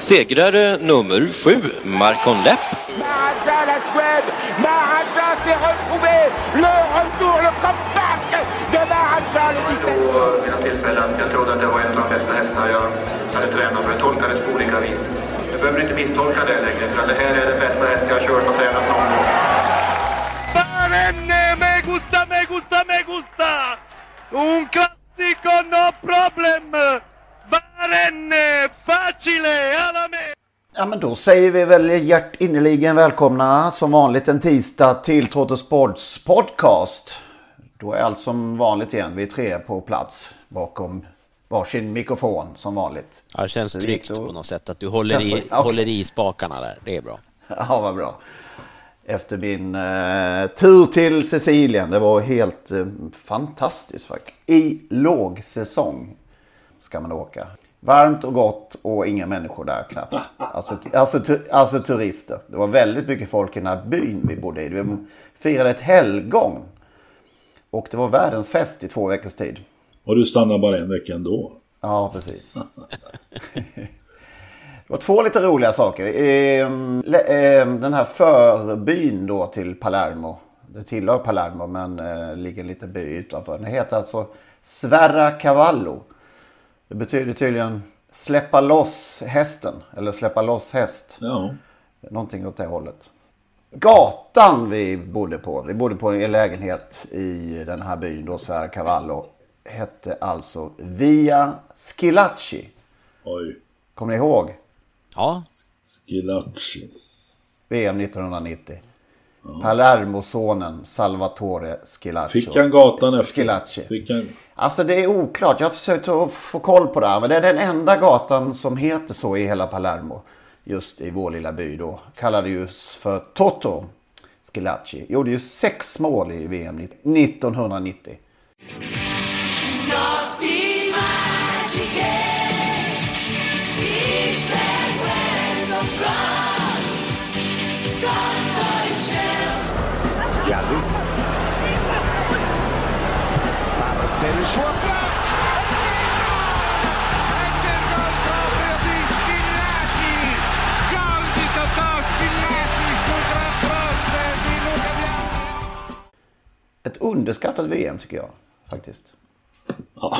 Segrare nummer sju, Marcon Lepp. Maharaja, la Suède. Maharaja s'est retrouvé. Le retour, le comeback de Maharaja, le 17. Vid några tillfällen. Jag trodde att det var en av de bästa hästarna jag hade tränat för. Jag tolkade det på olika vis. Du behöver inte misstolka det längre, för det här är den bästa häst jag har kört och tränat någon gång. Barenne, me gusta, me gusta, me gusta! Un classico, no problem! Barenne, facile, alla me! Ja men då säger vi väl hjärtinnerligen välkomna som vanligt en tisdag till Trotto Sports podcast. Då är allt som vanligt igen. Vi är tre på plats bakom varsin mikrofon som vanligt. Ja, det känns tryggt på något sätt att du håller i, Okej. håller i spakarna där. Det är bra. Ja, vad bra. Efter min eh, tur till Sicilien. Det var helt eh, fantastiskt faktiskt. I lågsäsong ska man åka. Varmt och gott och inga människor där knappt. Alltså, alltså, alltså turister. Det var väldigt mycket folk i den här byn vi bodde i. Vi firade ett helgong. Och det var världens fest i två veckors tid. Och du stannar bara en vecka ändå. Ja, precis. Det var två lite roliga saker. Ehm, ehm, Den här förbyn då till Palermo. Det tillhör Palermo men eh, ligger en liten by utanför. Den heter alltså Sverra Cavallo. Det betyder tydligen släppa loss hästen. Eller släppa loss häst. Ja. Någonting åt det hållet. Gatan vi bodde på. Vi bodde på en lägenhet i den här byn då, Cavallo. Hette alltså Via Schilacci. Oj. Kommer ni ihåg? Ja, Schilacci. VM 1990. Palermo-sonen Salvatore Schilacci. Fick han gatan efter? Schilacci. Fick han... Alltså det är oklart. Jag har försökt att få koll på det här. Men det är den enda gatan som heter så i hela Palermo. Just i vår lilla by då. Kallade just för Toto Schilacci. Gjorde ju sex mål i VM 1990. Underskattat VM tycker jag faktiskt. Ja,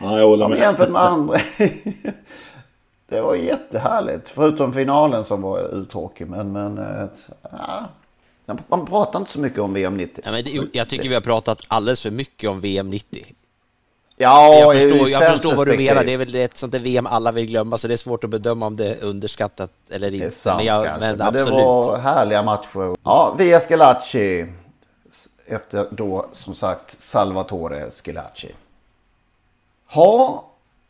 jag håller Ja, men med. jämfört med andra. Det var jättehärligt. Förutom finalen som var uttråkig. Men, men eh, ja. man pratar inte så mycket om VM 90. ja, men det, jag tycker vi har pratat alldeles för mycket om VM 90. Ja, Jag förstår, jag förstår vad du menar. Det är väl ett sånt där VM alla vill glömma, så det är svårt att bedöma om det är underskattat eller Det är inte. sant men, jag, men Men absolut. det var härliga matcher. Ja, via Schillaci. Efter då som sagt Salvatore Schillaci. Ja,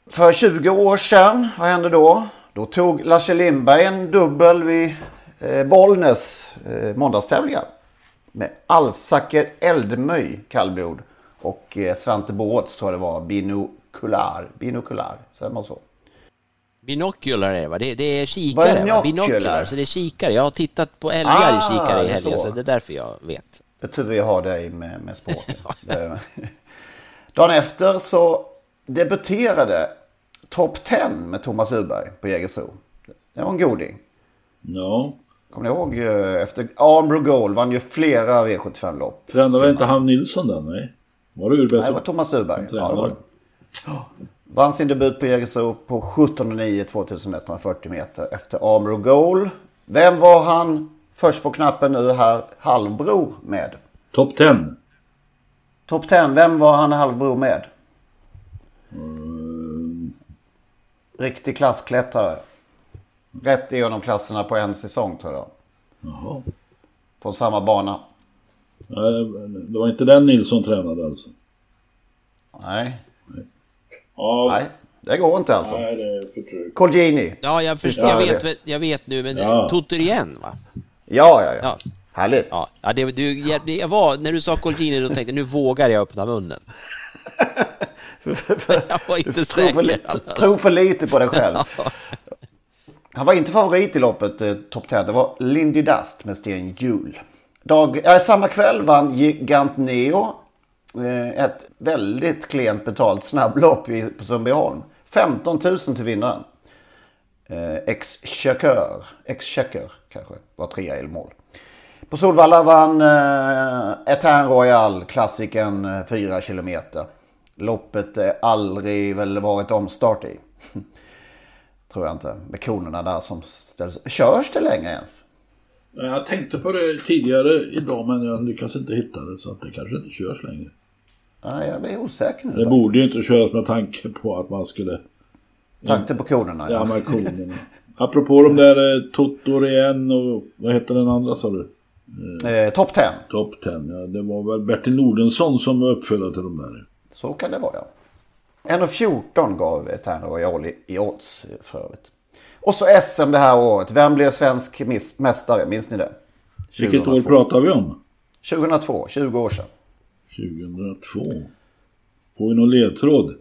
för 20 år sedan, vad hände då? Då tog Lasse Lindberg en dubbel vid eh, Bollnäs eh, måndagstävlingar. Med Alsaker Eldmöj kallblod och eh, Svante Båths tror jag det var binokular. Binokular, säger man så? Binocular är det va? Det, det är kikare binocular? Binocular, så det är kikare. Jag har tittat på älgar Ah, i kikare i helgen, så. så det är därför jag vet. Det är tur vi har dig med, med språket. Dagen efter så debuterade Top 10 med Thomas Uberg på Jägersro. Det var en goding. Ja. Kommer ni ihåg? eh, Efter Armbro Gold vann ju flera V75-lopp. Tränade inte han Nilsson den? Nej. Var det Urberg Nej, det var. Thomas Uberg. som Ja, det var det. tränare? Vann sin debut på Jägersro på 17,9 2140 meter efter Armbro Gold. Vem var han Först på knappen nu här halvbror med. Top 10. Top 10, vem var han halvbror med? Mm. Riktig klassklättrare. Rätt igenom klasserna på en säsong tror jag. Jaha. Från samma bana. Nej, det var inte den Nilsson tränade alltså? Nej. Ja. Nej, det går inte alltså. Nej, det är för trögt. Colgjini. Ja, jag förstår. Ja, Jag vet, jag vet nu, men Ja. Totter igen va? Ja, ja, ja. Ja. Härligt. Ja, ja det, du, jag, var, när du sa Colgjini då tänkte jag nu vågar jag öppna munnen. jag var inte Du tror för, säker. li- tror för lite på dig själv. Han var inte favorit i loppet, eh, Top 10. Det var Lindy Dust med Sten Hjul. Dag, äh, samma kväll vann Gigant Neo eh, ett väldigt klent betalt snabblopp i, på Sundbyholm. 15 000 till vinnaren. Eh, Ex-Checker, Ex-Checker kanske, var trea i mål. På Solvalla vann eh, Etain Royal, klassikern 4 kilometer. Loppet är aldrig väl varit omstart i. Tror jag inte. Med konerna där som ställs. Körs det längre ens? Jag tänkte på det tidigare idag men jag lyckas inte hitta det så att det kanske inte körs längre. Nej, jag blir osäker nu. Det borde ju inte köras med tanke på att man skulle... Tanken på konerna. Ja, med konerna. Apropå de där eh, Toto igen och vad heter den andra sa du? Eh, Top 10. Top 10, ja. Det var väl Bertil Nordensson som var uppföljare till de där. Så kan det vara ja. 1,14 gav Etain Royal i, i odds för övrigt. Och så SM det här året. Vem blev svensk miss, mästare? Minns ni det? Vilket år 2002. pratar vi om? 2002, 20 år sedan. 2002. Får vi någon ledtråd?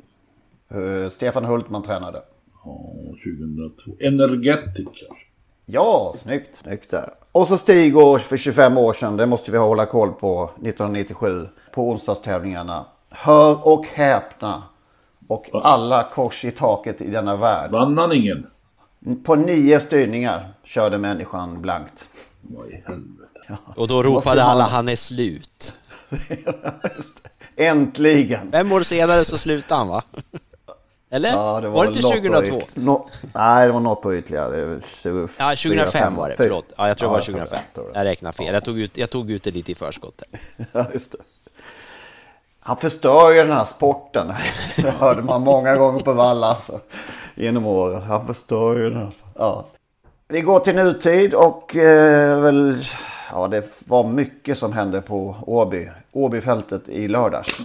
Eh, Stefan Hultman tränade. Ja, 2002. Energetic kanske? Ja, snyggt. Snyggt där. Och så Stig år för 25 år sedan. Det måste vi hålla koll på. 1997. På onsdagstävlingarna. Hör och häpna. Och alla kors i taket i denna värld. Vann han ingen? På nio styrningar körde människan blankt. Vad i helvete. Och då ropade alla han är slut. Äntligen! Fem år senare så slutade han va? Eller? Ja, det var, det inte något 2002? år- nå- nej, det var något år ytterligare. Det var 24, Ja, 2005 var det, förlåt. Ja, jag tror det var Ja, 2005. tror det. Jag räknar fel. Jag tog ut, jag tog ut det lite i förskott. Ja, just det. Han förstör ju den här sporten. Det hörde man många gånger på Valla alltså, genom åren. Han förstör ju den här. Ja. Vi går till nutid och eh, väl, ja, det var mycket som hände på Åby. Åbyfältet i lördags.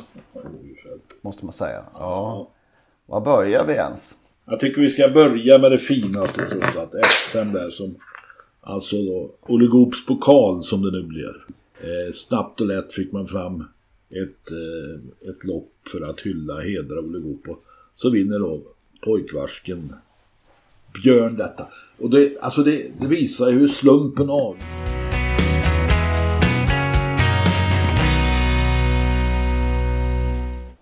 Måste man säga. Ja. Var börjar vi ens? Jag tycker vi ska börja med det finaste trots allt. SM där som... Alltså då Olle Goops pokal som det nu blir. Eh, snabbt och lätt fick man fram ett, eh, ett lopp för att hylla, hedra Olle Goop. Och så vinner då pojkvarsken Björn detta. Och det, alltså det, det visar ju hur slumpen av.